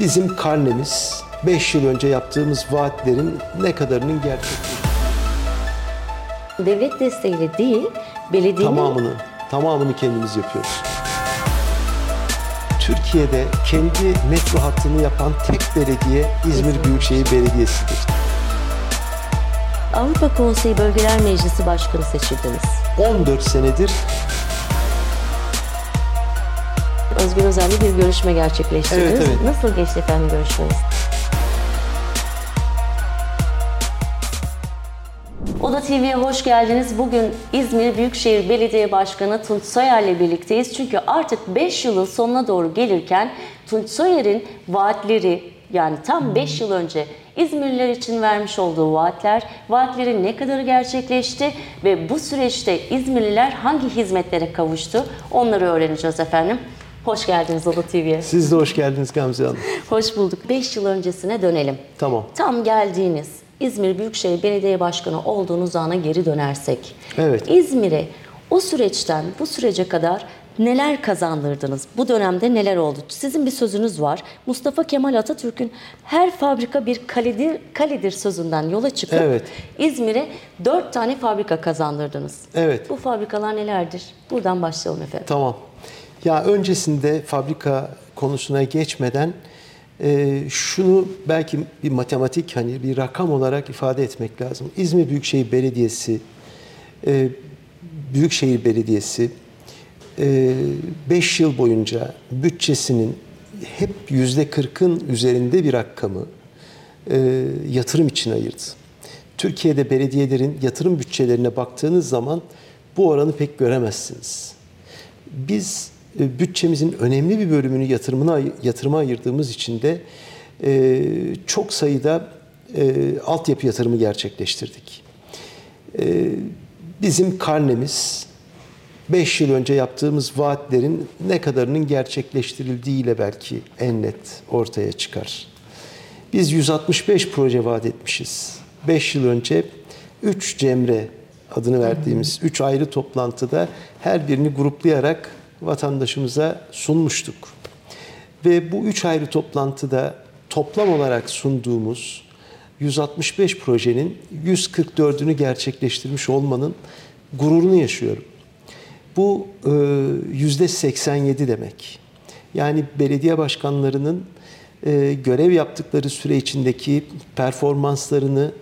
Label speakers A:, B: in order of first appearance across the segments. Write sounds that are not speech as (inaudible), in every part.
A: Bizim karnemiz 5 yıl önce yaptığımız vaatlerin ne kadarının gerçekliği.
B: Devlet desteğiyle değil, belediyenin
A: Tamamını, tamamını kendimiz yapıyoruz. Türkiye'de kendi metro hattını yapan tek belediye İzmir Büyükşehir Belediyesi'dir.
B: Avrupa Konseyi Bölgeler Meclisi Başkanı seçildiniz.
A: 14 senedir
B: Özgür Özel'le bir görüşme gerçekleştirdiniz.
A: Evet, evet.
B: Nasıl geçti efendim görüşmeniz? Oda TV'ye hoş geldiniz. Bugün İzmir Büyükşehir Belediye Başkanı Tunç Soyer'le birlikteyiz. Çünkü artık 5 yılın sonuna doğru gelirken Tunç Soyer'in vaatleri yani tam 5 yıl önce İzmirliler için vermiş olduğu vaatler, vaatlerin ne kadarı gerçekleşti ve bu süreçte İzmirliler hangi hizmetlere kavuştu onları öğreneceğiz efendim. Hoş geldiniz Oda TV'ye.
A: siz de hoş geldiniz Gamze Hanım. (laughs)
B: Hoş bulduk. 5 yıl öncesine dönelim.
A: Tamam.
B: Tam geldiğiniz İzmir Büyükşehir Belediye Başkanı olduğunuz ana geri dönersek.
A: Evet.
B: İzmir'e o süreçten bu sürece kadar neler kazandırdınız? Bu dönemde neler oldu? Sizin bir sözünüz var. Mustafa Kemal Atatürk'ün her fabrika bir kaledir, kaledir sözünden yola çıkıp
A: Evet.
B: İzmir'e dört tane fabrika kazandırdınız.
A: Evet.
B: Bu fabrikalar nelerdir? Buradan başlayalım efendim.
A: Tamam. Ya öncesinde fabrika konusuna geçmeden e, şunu belki bir matematik hani bir rakam olarak ifade etmek lazım. İzmir Büyükşehir Belediyesi, e, Büyükşehir Belediyesi 5 yıl boyunca bütçesinin hep yüzde kırkın üzerinde bir rakamı e, yatırım için ayırdı. Türkiye'de belediyelerin yatırım bütçelerine baktığınız zaman bu oranı pek göremezsiniz. Biz e, bütçemizin önemli bir bölümünü yatırımına yatırıma ayırdığımız için de e, çok sayıda e, altyapı yatırımı gerçekleştirdik. E, bizim karnemiz 5 yıl önce yaptığımız vaatlerin ne kadarının gerçekleştirildiğiyle belki en net ortaya çıkar. Biz 165 proje vaat etmişiz. 5 yıl önce 3 Cemre adını verdiğimiz 3 ayrı toplantıda her birini gruplayarak vatandaşımıza sunmuştuk. Ve bu üç ayrı toplantıda toplam olarak sunduğumuz 165 projenin 144'ünü gerçekleştirmiş olmanın gururunu yaşıyorum. Bu e, yüzde 87 demek. Yani belediye başkanlarının e, görev yaptıkları süre içindeki performanslarını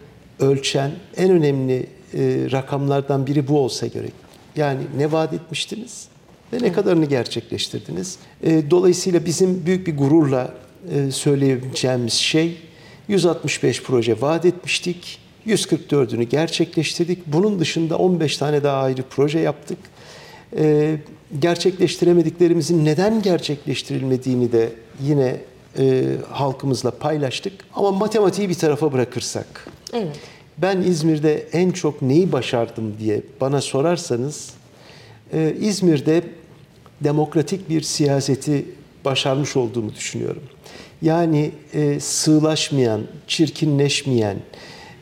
A: ölçen en önemli e, rakamlardan biri bu olsa gerek. Yani ne vaat etmiştiniz ve ne kadarını gerçekleştirdiniz. E, Dolayısıyla bizim büyük bir gururla e, söyleyebileceğimiz şey 165 proje vaat etmiştik. 144'ünü gerçekleştirdik. Bunun dışında 15 tane daha ayrı proje yaptık. E, gerçekleştiremediklerimizin neden gerçekleştirilmediğini de yine e, halkımızla paylaştık. Ama matematiği bir tarafa bırakırsak,
B: Evet.
A: ben İzmir'de en çok neyi başardım diye bana sorarsanız, e, İzmir'de demokratik bir siyaseti başarmış olduğumu düşünüyorum. Yani e, sığlaşmayan, çirkinleşmeyen,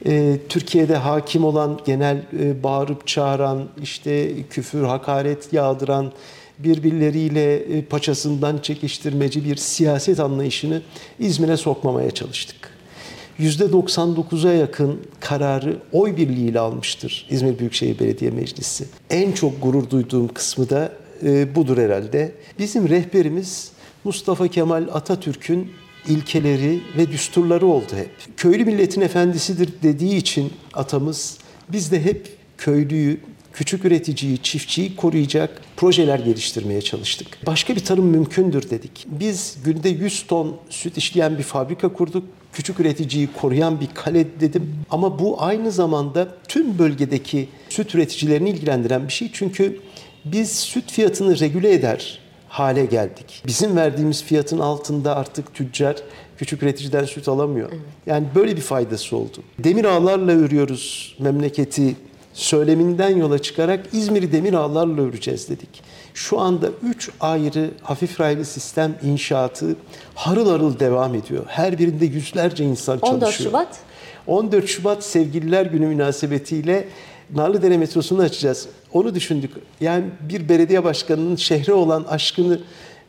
A: e, Türkiye'de hakim olan genel e, bağırıp çağıran, işte küfür, hakaret yağdıran, birbirleriyle paçasından çekiştirmeci bir siyaset anlayışını İzmir'e sokmamaya çalıştık. %99'a yakın kararı oy birliğiyle almıştır İzmir Büyükşehir Belediye Meclisi. En çok gurur duyduğum kısmı da e, budur herhalde. Bizim rehberimiz Mustafa Kemal Atatürk'ün ilkeleri ve düsturları oldu hep. Köylü milletin efendisidir dediği için atamız biz de hep köylüyü, küçük üreticiyi, çiftçiyi koruyacak projeler geliştirmeye çalıştık. Başka bir tarım mümkündür dedik. Biz günde 100 ton süt işleyen bir fabrika kurduk. Küçük üreticiyi koruyan bir kale dedim. Ama bu aynı zamanda tüm bölgedeki süt üreticilerini ilgilendiren bir şey. Çünkü biz süt fiyatını regüle eder hale geldik. Bizim verdiğimiz fiyatın altında artık tüccar küçük üreticiden süt alamıyor. Yani böyle bir faydası oldu. Demir ağlarla örüyoruz memleketi söyleminden yola çıkarak İzmir'i demir ağlarla öreceğiz dedik. Şu anda üç ayrı hafif raylı sistem inşaatı harıl harıl devam ediyor. Her birinde yüzlerce insan
B: 14
A: çalışıyor.
B: Şubat?
A: 14 Şubat Sevgililer Günü münasebetiyle Narlıdere metrosunu açacağız. Onu düşündük. Yani bir belediye başkanının şehre olan aşkını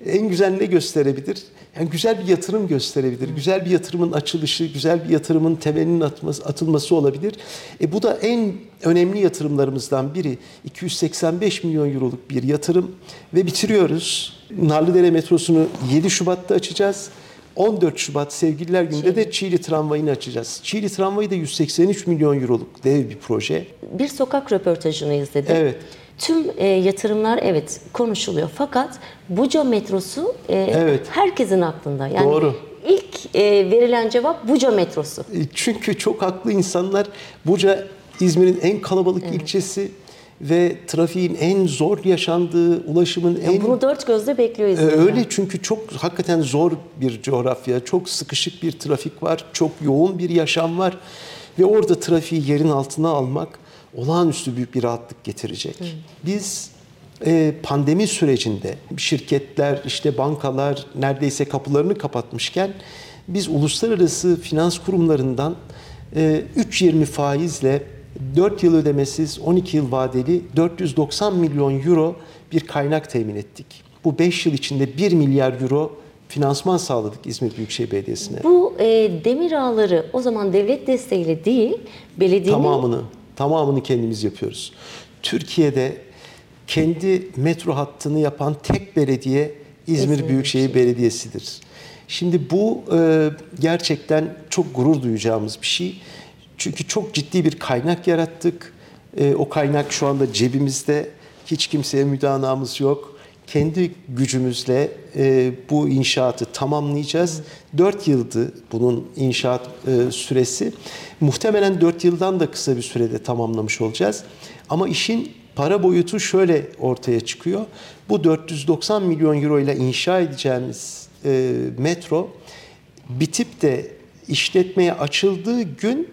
A: En güzel ne gösterebilir? Yani güzel bir yatırım gösterebilir. Güzel bir yatırımın açılışı, güzel bir yatırımın temelinin atması, atılması olabilir. E bu da en önemli yatırımlarımızdan biri. 285 milyon euroluk bir yatırım ve bitiriyoruz. Narlıdere metrosunu 7 Şubat'ta açacağız. 14 Şubat Sevgililer Günü'nde de Çiğli Tramvayı'nı açacağız. Çiğli Tramvayı da 183 milyon euroluk dev bir proje.
B: Bir sokak röportajını izledim.
A: Evet.
B: Tüm e, yatırımlar evet konuşuluyor fakat Buca metrosu e,
A: Evet.
B: herkesin aklında. Yani
A: Doğru.
B: ilk e, verilen cevap Buca metrosu.
A: E, Çünkü çok haklı insanlar. Buca İzmir'in en kalabalık ilçesi ve trafiğin en zor yaşandığı, ulaşımın en
B: Bunu dört gözle bekliyor
A: Ee,
B: İzmir'den.
A: Öyle çünkü çok hakikaten zor bir coğrafya, çok sıkışık bir trafik var, çok yoğun bir yaşam var ve orada trafiği yerin altına almak olağanüstü büyük bir rahatlık getirecek. Biz e, pandemi sürecinde şirketler, işte bankalar neredeyse kapılarını kapatmışken biz uluslararası finans kurumlarından e, 3.20 faizle 4 yıl ödemesiz 12 yıl vadeli 490 milyon euro bir kaynak temin ettik. Bu 5 yıl içinde 1 milyar euro finansman sağladık İzmir Büyükşehir Belediyesi'ne.
B: Bu e, demir ağları o zaman devlet desteğiyle değil, belediyenin
A: Tamamını, tamamını kendimiz yapıyoruz. Türkiye'de kendi metro hattını yapan tek belediye İzmir,
B: İzmir
A: Büyükşehir Belediyesi'dir. Şimdi bu e, gerçekten çok gurur duyacağımız bir şey. Çünkü çok ciddi bir kaynak yarattık. E, o kaynak şu anda cebimizde. Hiç kimseye müdanamız yok. Kendi gücümüzle e, bu inşaatı tamamlayacağız. 4 yıldı bunun inşaat e, süresi. Muhtemelen 4 yıldan da kısa bir sürede tamamlamış olacağız. Ama işin para boyutu şöyle ortaya çıkıyor. Bu 490 milyon euro ile inşa edeceğimiz e, metro bitip de işletmeye açıldığı gün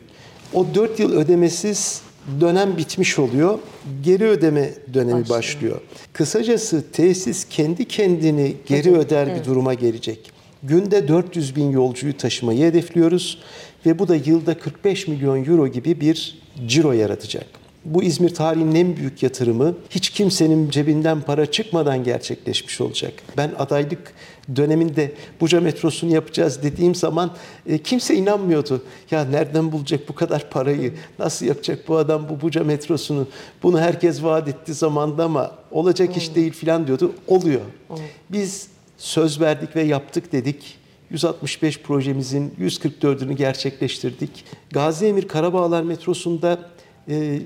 A: o 4 yıl ödemesiz dönem bitmiş oluyor. Geri ödeme dönemi
B: Başlıyor.
A: başlıyor. Kısacası tesis kendi kendini geri öder bir duruma gelecek. Günde 400 bin yolcuyu taşımayı hedefliyoruz ve bu da yılda 45 milyon euro gibi bir ciro yaratacak. Bu İzmir tarihinin en büyük yatırımı hiç kimsenin cebinden para çıkmadan gerçekleşmiş olacak. Ben adaylık döneminde Buca metrosunu yapacağız dediğim zaman e, kimse inanmıyordu. Ya nereden bulacak bu kadar parayı? Nasıl yapacak bu adam bu Buca metrosunu? Bunu herkes vaat etti zamanda ama olacak iş değil filan diyordu. Oluyor. Biz söz verdik ve yaptık dedik. 165 projemizin 144'ünü gerçekleştirdik. Gazi Emir Karabağlar metrosunda e,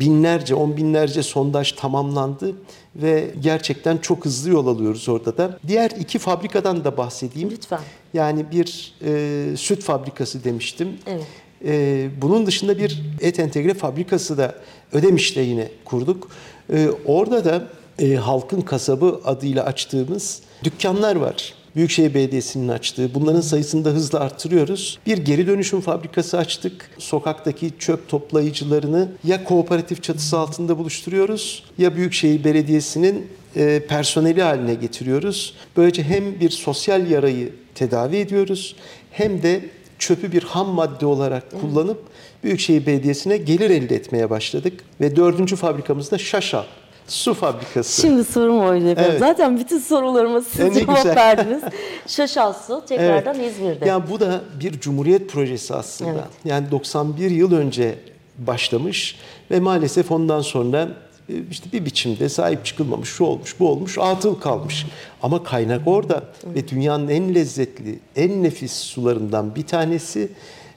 A: binlerce, on binlerce sondaj tamamlandı ve gerçekten çok hızlı yol alıyoruz orada da. Diğer iki fabrikadan da bahsedeyim.
B: Lütfen.
A: Yani bir e, süt fabrikası demiştim.
B: Evet.
A: E, bunun dışında bir et entegre fabrikası da Ödemiş'te yine kurduk. E, orada da e, Halkın Kasabı adıyla açtığımız dükkanlar var. Büyükşehir Belediyesi'nin açtığı. Bunların sayısını da hızla artırıyoruz. Bir geri dönüşüm fabrikası açtık. Sokaktaki çöp toplayıcılarını ya kooperatif çatısı altında buluşturuyoruz ya Büyükşehir Belediyesi'nin e, personeli haline getiriyoruz. Böylece hem bir sosyal yarayı tedavi ediyoruz hem de çöpü bir ham madde olarak kullanıp Büyükşehir Belediyesi'ne gelir elde etmeye başladık. Ve dördüncü fabrikamız da Şaşa, su fabrikası.
B: Şimdi sorum oydu efendim.
A: Evet.
B: Zaten bütün sorularıma siz
A: E,
B: cevap
A: güzel.
B: verdiniz. (laughs) Şaşal Su tekrardan
A: Evet.
B: İzmir'de.
A: Yani bu da bir cumhuriyet projesi aslında.
B: Evet.
A: Yani 91 yıl önce başlamış ve maalesef ondan sonra e, işte bir biçimde sahip çıkılmamış, şu olmuş, bu olmuş, atıl kalmış. Ama kaynak orada ve dünyanın en lezzetli, en nefis sularından bir tanesi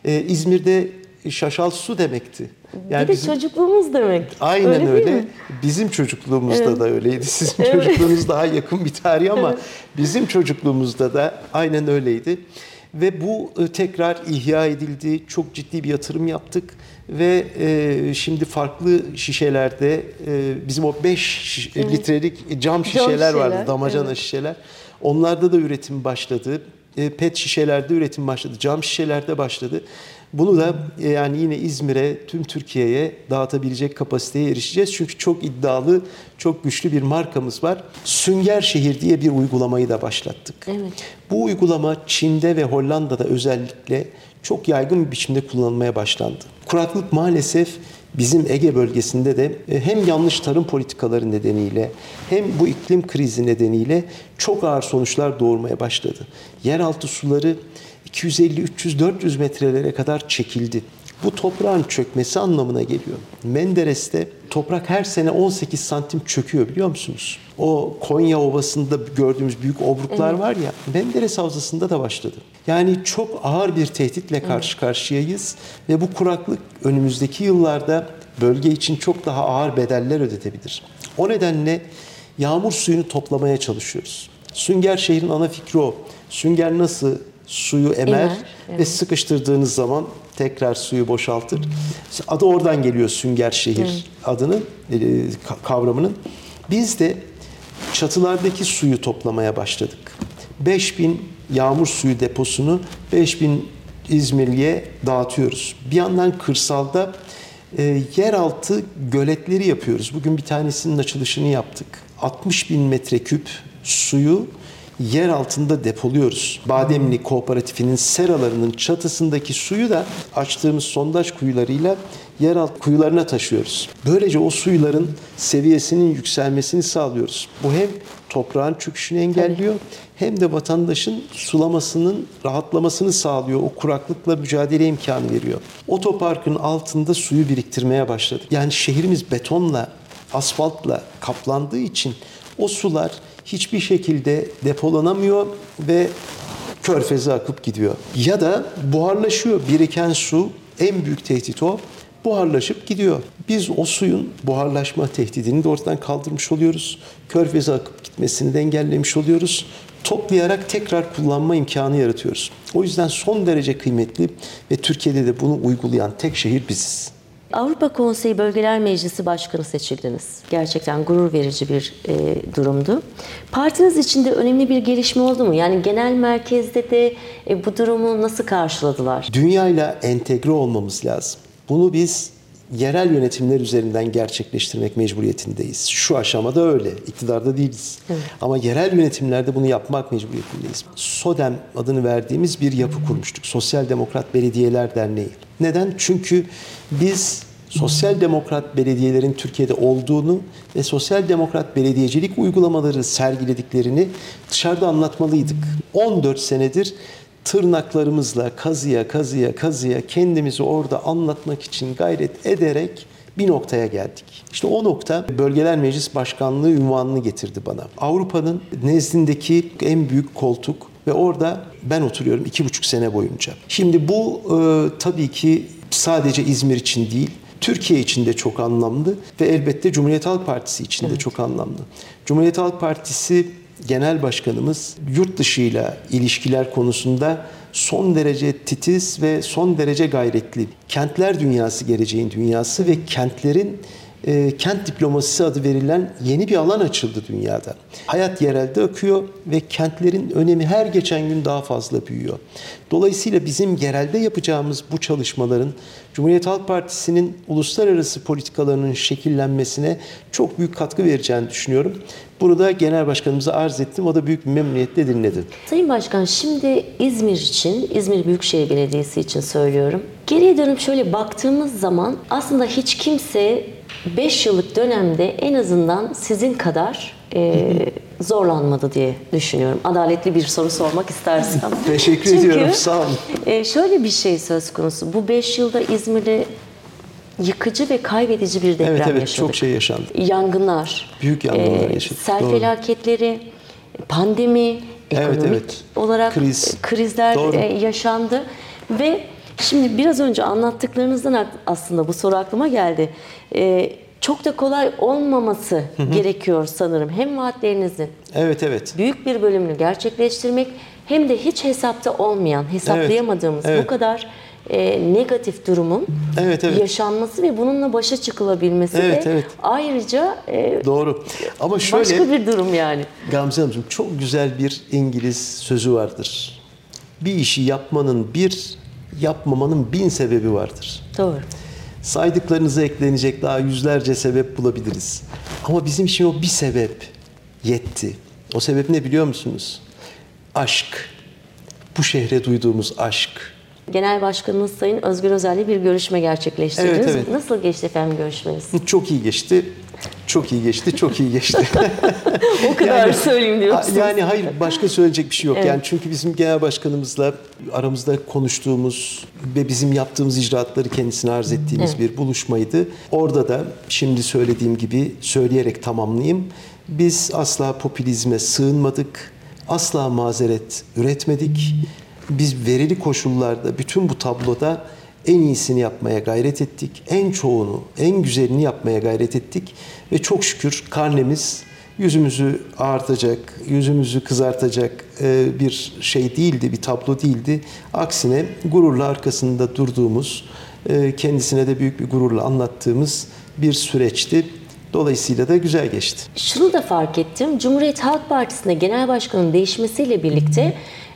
A: e, İzmir'de şaşal su demekti. Yani
B: bir de
A: bizim-
B: çocukluğumuz demek.
A: Aynen
B: Öyle
A: öyle. Bizim çocukluğumuzda da öyleydi. Sizin çocukluğunuz daha yakın bir tarih ama bizim çocukluğumuzda da aynen öyleydi. Ve bu e, tekrar ihya edildi. Çok ciddi bir yatırım yaptık ve e, şimdi farklı şişelerde e, bizim o 5 litrelik cam şişeler vardı,
B: şişeler,
A: damacana
B: evet.
A: şişeler. Onlarda da üretim başladı. E, Pet şişelerde üretim başladı. Cam şişelerde başladı. Bunu da e, yani yine İzmir'e, tüm Türkiye'ye dağıtabilecek kapasiteye erişeceğiz. Çünkü çok iddialı, çok güçlü bir markamız var. Sünger Şehir diye bir uygulamayı da başlattık.
B: Evet.
A: Bu uygulama Çin'de ve Hollanda'da özellikle çok yaygın bir biçimde kullanılmaya başlandı. Kuraklık maalesef bizim Ege bölgesinde de e, hem yanlış tarım politikaları nedeniyle hem bu iklim krizi nedeniyle çok ağır sonuçlar doğurmaya başladı. Yeraltı suları 250, 300, 400 metrelere kadar çekildi. Bu toprağın çökmesi anlamına geliyor. Menderes'te toprak her sene 18 santim çöküyor biliyor musunuz? O Konya Ovası'nda gördüğümüz büyük obruklar var ya Menderes Havzası'nda da başladı. Yani çok ağır bir tehditle karşı karşıyayız ve bu kuraklık önümüzdeki yıllarda bölge için çok daha ağır bedeller ödetebilir. O nedenle yağmur suyunu toplamaya çalışıyoruz. Sünger şehrin ana fikri o. Sünger nasıl suyu emer,
B: Emer,
A: ve
B: evet.
A: sıkıştırdığınız zaman tekrar suyu boşaltır. Adı oradan geliyor sünger şehir adının e, ka- kavramının. Biz de çatılardaki suyu toplamaya başladık. 5000 yağmur suyu deposunu 5000 İzmirli'ye dağıtıyoruz. Bir yandan kırsalda e, yeraltı göletleri yapıyoruz. Bugün bir tanesinin açılışını yaptık. 60 bin metreküp suyu yer altında depoluyoruz. Bademli Kooperatifinin seralarının çatısındaki suyu da açtığımız sondaj kuyularıyla yeraltı kuyularına taşıyoruz. Böylece o suyların seviyesinin yükselmesini sağlıyoruz. Bu hem toprağın çöküşünü engelliyor hem de vatandaşın sulamasının rahatlamasını sağlıyor. O kuraklıkla mücadele imkanı veriyor. Otoparkın altında suyu biriktirmeye başladık. Yani şehrimiz betonla, asfaltla kaplandığı için o sular hiçbir şekilde depolanamıyor ve körfeze akıp gidiyor. Ya da buharlaşıyor. Biriken su en büyük tehdit o. Buharlaşıp gidiyor. Biz o suyun buharlaşma tehdidini de ortadan kaldırmış oluyoruz. Körfeze akıp gitmesini de engellemiş oluyoruz. Toplayarak tekrar kullanma imkanı yaratıyoruz. O yüzden son derece kıymetli ve Türkiye'de de bunu uygulayan tek şehir biziz.
B: Avrupa Konseyi Bölgeler Meclisi Başkanı seçildiniz. Gerçekten gurur verici bir e, durumdu. Partiniz içinde önemli bir gelişme oldu mu? Yani genel merkezde de e, bu durumu nasıl karşıladılar?
A: Dünyayla entegre olmamız lazım. Bunu biz yerel yönetimler üzerinden gerçekleştirmek mecburiyetindeyiz. Şu aşamada öyle. İktidarda değiliz. Ama yerel yönetimlerde bunu yapmak mecburiyetindeyiz. SODEM adını verdiğimiz bir yapı kurmuştuk. Sosyal Demokrat Belediyeler Derneği. Neden? Çünkü biz sosyal demokrat belediyelerin Türkiye'de olduğunu ve sosyal demokrat belediyecilik uygulamaları sergilediklerini dışarıda anlatmalıydık. 14 senedir tırnaklarımızla kazıya kazıya kazıya kendimizi orada anlatmak için gayret ederek bir noktaya geldik. İşte o nokta Bölgeler Meclis Başkanlığı ünvanını getirdi bana. Avrupa'nın nezdindeki en büyük koltuk ve orada ben oturuyorum iki buçuk sene boyunca. Şimdi bu e, tabii ki sadece İzmir için değil, Türkiye için de çok anlamlı ve elbette Cumhuriyet Halk Partisi için de çok anlamlı. Cumhuriyet Halk Partisi Genel Başkanımız yurt dışıyla ilişkiler konusunda son derece titiz ve son derece gayretli. Kentler dünyası geleceğin dünyası ve kentlerin e, kent diplomasisi adı verilen yeni bir alan açıldı dünyada. Hayat yerelde akıyor ve kentlerin önemi her geçen gün daha fazla büyüyor. Dolayısıyla bizim yerelde yapacağımız bu çalışmaların Cumhuriyet Halk Partisi'nin uluslararası politikalarının şekillenmesine çok büyük katkı vereceğini düşünüyorum. Bunu da Genel Başkanımıza arz ettim. O da büyük bir memnuniyetle dinledi.
B: Sayın Başkan şimdi İzmir için, İzmir Büyükşehir Belediyesi için söylüyorum. Geriye dönüp şöyle baktığımız zaman aslında hiç kimse 5 yıllık dönemde en azından sizin kadar e, zorlanmadı diye düşünüyorum. Adaletli bir soru sormak istersem. (laughs)
A: Teşekkür
B: Çünkü,
A: ediyorum. Sağ olun.
B: e, şöyle bir şey söz konusu. Bu 5 yılda İzmir'de yıkıcı ve kaybedici bir deprem
A: Evet evet
B: yaşadık.
A: çok şey yaşandı.
B: Yangınlar,
A: Büyük yangınlar
B: e,
A: yaşadık,
B: Sel
A: doğru.
B: felaketleri, pandemi,
A: Evet,
B: ekonomik
A: evet.
B: olarak
A: Kriz.
B: krizler
A: Doğru.
B: e, yaşandı ve şimdi biraz önce anlattıklarınızdan aslında bu soru aklıma geldi. E, çok da kolay olmaması gerekiyor sanırım. Hem vaatlerinizin
A: Evet evet.
B: büyük bir bölümünü gerçekleştirmek hem de hiç hesapta olmayan, hesaplayamadığımız
A: evet.
B: bu kadar e, negatif durumun
A: Evet, evet.
B: yaşanması ve bununla başa çıkılabilmesi
A: Evet,
B: de
A: evet.
B: ayrıca e,
A: Doğru. Ama şöyle
B: başka bir durum yani.
A: Gamze Hanımcığım çok güzel bir İngiliz sözü vardır. Bir işi yapmanın bir, yapmamanın bin sebebi vardır.
B: Doğru.
A: Saydıklarınıza eklenecek daha yüzlerce sebep bulabiliriz. Ama bizim için o bir sebep yetti. O sebep ne biliyor musunuz? Aşk. Bu şehre duyduğumuz aşk.
B: Genel Başkanımız Sayın Özgür Özel'le bir görüşme gerçekleştirdiniz.
A: Evet, evet.
B: Nasıl geçti efendim görüşmeniz?
A: Çok iyi geçti. Çok iyi geçti, çok iyi geçti. (laughs)
B: o kadar söyleyeyim diyorsunuz.
A: Yani hayır başka söyleyecek bir şey yok. Yani çünkü bizim genel başkanımızla aramızda konuştuğumuz ve bizim yaptığımız icraatları kendisine arz ettiğimiz bir buluşmaydı. Orada da şimdi söylediğim gibi söyleyerek tamamlayayım. Biz asla popülizme sığınmadık. Asla mazeret üretmedik. Biz verili koşullarda bütün bu tabloda en iyisini yapmaya gayret ettik. En çoğunu, en güzelini yapmaya gayret ettik. Ve çok şükür karnemiz yüzümüzü ağartacak, yüzümüzü kızartacak e, bir şey değildi, bir tablo değildi. Aksine gururla arkasında durduğumuz, e, kendisine de büyük bir gururla anlattığımız bir süreçti. Dolayısıyla da güzel geçti.
B: Şunu da fark ettim. Cumhuriyet Halk Partisi'nde genel başkanın değişmesiyle birlikte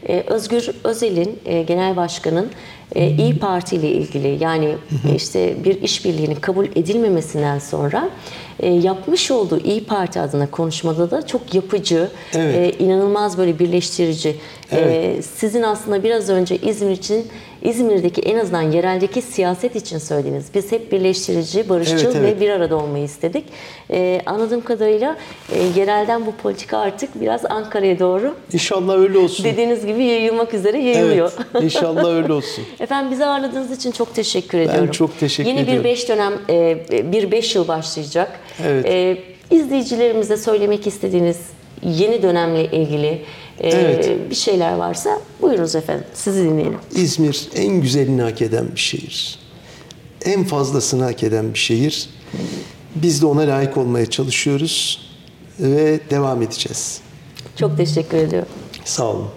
B: e, Özgür Özel'in, e, genel başkanın e, İyi Parti ile ilgili yani işte bir işbirliğinin kabul edilmemesinden sonra yapmış olduğu İyi Parti adına konuşmada da çok yapıcı,
A: Evet.
B: inanılmaz böyle birleştirici.
A: Evet.
B: sizin aslında biraz önce İzmir için, İzmir'deki en azından yereldeki siyaset için söylediğiniz, biz hep birleştirici, barışçıl
A: Evet, evet.
B: ve bir arada olmayı istedik. Ee, anladığım kadarıyla e, yerelden bu politika artık biraz Ankara'ya doğru
A: İnşallah öyle olsun.
B: dediğiniz gibi yayılmak üzere yayılıyor.
A: Evet, inşallah öyle olsun. (laughs)
B: Efendim bizi ağırladığınız için çok teşekkür ediyorum.
A: çok teşekkür
B: Yeni
A: ediyorum.
B: bir beş dönem, e, bir beş yıl başlayacak.
A: Evet.
B: E, izleyicilerimize söylemek istediğiniz yeni dönemle ilgili e,
A: Evet.
B: bir şeyler varsa buyurunuz efendim. Sizi dinleyelim.
A: İzmir en güzelini hak eden bir şehir. En fazlasını hak eden bir şehir. Biz de ona layık olmaya çalışıyoruz ve devam edeceğiz.
B: Çok teşekkür ediyorum.
A: Sağ olun.